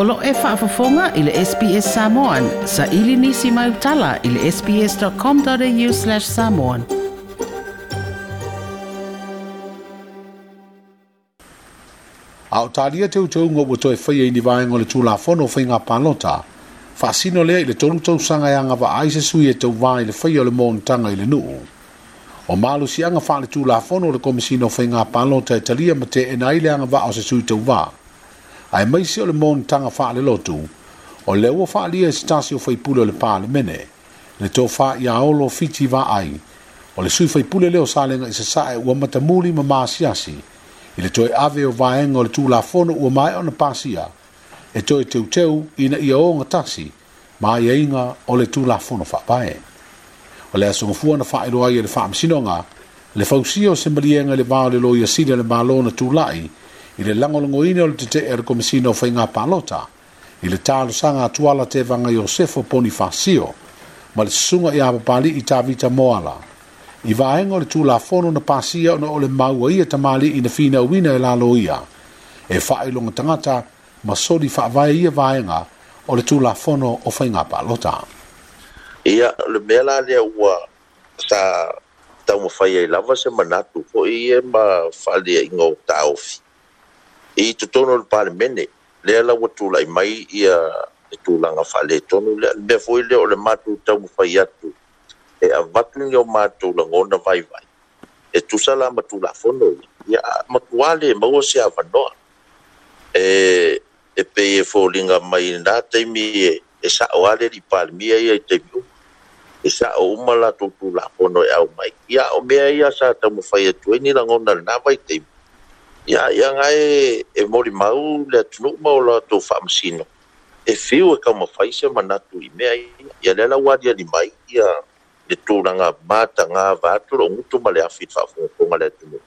Olo e whaafafonga i le SBS Samoan. Sa ili nisi mai utala i le sbs.com.au slash samoan. A o te utau ngō wato e whaia i ni vāenga o le tūlāwhono whai ngā pānota. Whasino lea i le tonu tau sanga e wa aise sui e tau le whaia o le mōntanga i nuu. O malu si anga wha le tūlāwhono o le komisino whai ngā pānota e talia ma te enai le anga wa o se sui tau vā ai maisi o le le lotu o le fa faaalia e se o faipule o le palemene le lo fiti vaai o le sui faipule le o salega i sasaʻe ua matamuli ma masiasi i le toe ave o vaega o le fono ua mae ona pasia e teu teu ina ia oga tasi ma aiaiga o le fa pae o le asogafua na faailoa ai e le faamasinoga le fausia o se maliega le va le lo iasili le malo na tulaʻi i le lagologoina o le tetee a le komisina o faiga palota i le talosaga atuala tevaga iosefo ponifasio ma le susuga iā papalii tavita moala i vaega o le tulafono na pasia ona e e o le maua ia tamālii na finauina e lalo ia e faailoga tagata ma soli faavae ia vaega o le tulafono o faiga palota ia le mea la lea ua sa taumafaia i lava se manatu hoʻi e ma faaleaʻiga o taofi E i totonu o le palemene lea laua tulai mai ia e tulaga faaletonu lea mea foi lea o le matou taumafai atu e avatu ni o matou lagona vaivai e tusa la matulafono ia matuā lē maua se avanoa e e pei e foliga mai na taimi e e sa'o ale li palemia ia i taimi uma e sa'o uma latou tulafono e au mai ia o mea ia sa taumafai atu ai e ni lagona lenā vai taimi ia ia ngai e mori mau le tunu mau la to famsino e fiu e kama faise manatu i mea ia ia le la wadia ni mai ia le tūranga mata ngā vātura ngutu ma le afi tawhunga konga le tunu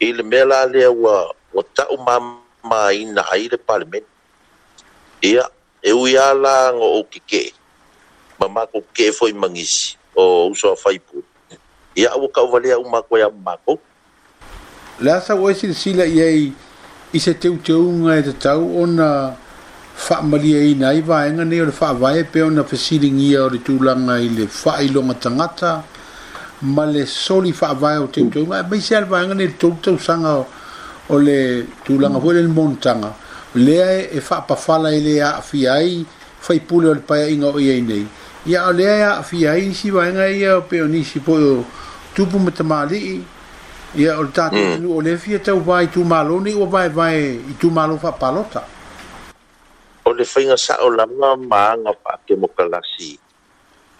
i le mea la lea ua o tau mamma ina ai le parlement ia e ui ala ngō o kike ma mako ke foi e mangisi o uso a faipu ia ua kauwalea umakoe a mako ia la asa ua esi lesila i ai i se teuteuga e tatau ona faamaliaina ai vaega nei o le faavae pe ona fesiligia o le tulaga i le faailoga tagata ma le soli faavae o teuteuga maisea le vaega nei le tou sanga o le tulaga foi lele monotaga le e faapafala e i le aafia ai faipule o le paeaʻiga o iai nei ia o lea e aafia ai isi vaega ia o peonisi foi o tupu ma mali ia o le tatou mm. o le vai tauvā i tumālo nei ua vaevae i tumālo faapalota o le faiga saʻolaga maaga faakemokalasi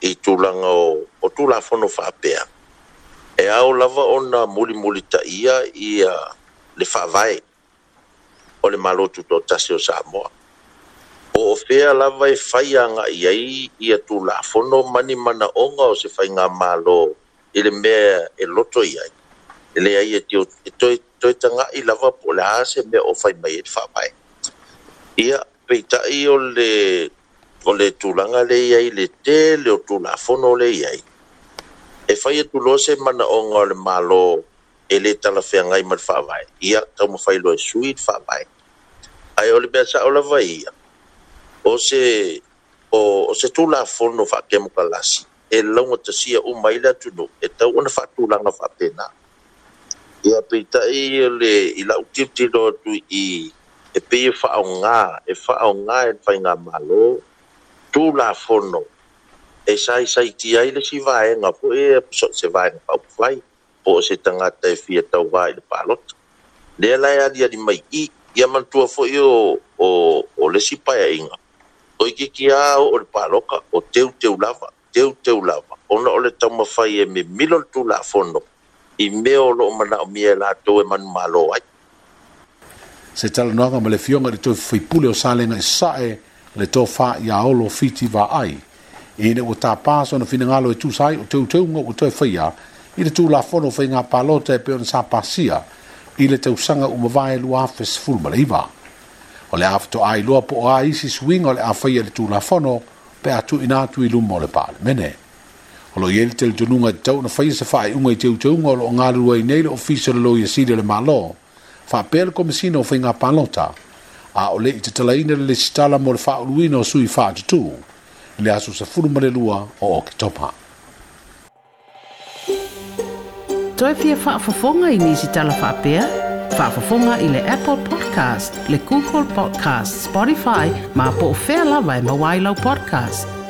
i tulaga o, o tulafono faapea e ao lava ona muli taʻia ia le faavae o le malotu toatasi o saamoa o ofea lava e fai agaʻi ai ia mani mana o o se faiga malo i mea e loto i ai le ai e tio toi tanga i lava po le se me o fai mai e fa mai ia peita i o le o le tulanga le ai le te le o tulafono le ai e fai e tulo se mana o ngā le malo e le talafea ngai ma le whaavae. Ia tau ma fai loe sui le whaavae. Ai o le bea sa o la ia. O se, o, o se tula fono wha ke muka E launga tasia o maila tunu. E tau ana wha tūlanga wha pēnaa. ia peitai le i laʻukipi loa tui'i e pei e fa'aogā e fa'aogā e faigā mālō tulafono e sai isaiti ai le sivaega fo'i e so se vaega fa'aupufai po o se tagata e fia tauvā i le palota lea lae aliali mai i ia manatua fo'i o o o le sipaeaʻiga o i kikiā o o le paloka o teuteu lava teuteu lava ona o le taumafai e memilo le tulafono i meo lo mana o mie la to e man malo ai se tala noa ma le fionga le to fui fuipule o sale nga e sae le to fa ya olo fiti va ai e ne o ta paso no fina ngalo e tu sai o teu teu ngo o to e fai i le tu la fono fai nga palote pe on sa pasia i le teu sanga o mavae lua fes ful maliva o le afto ai lua po ai si swing o le afai e le tu la fono pe atu inatu ilumo le pale menea lo yen tel tununga tau na fai se fai unga te te unga lo ngalu ai nei official lo ye sida le malo fa pel komisino fai nga palota a ole te talaina le stala mo fa uino sui fa tu le asu se fulu mare lua o ok topa Toi pia wha fafonga i nisi tala wha pia? Wha fafonga i le Apple Podcast, le Google Podcast, Spotify, ma po o whea lawai e ma wailau podcast.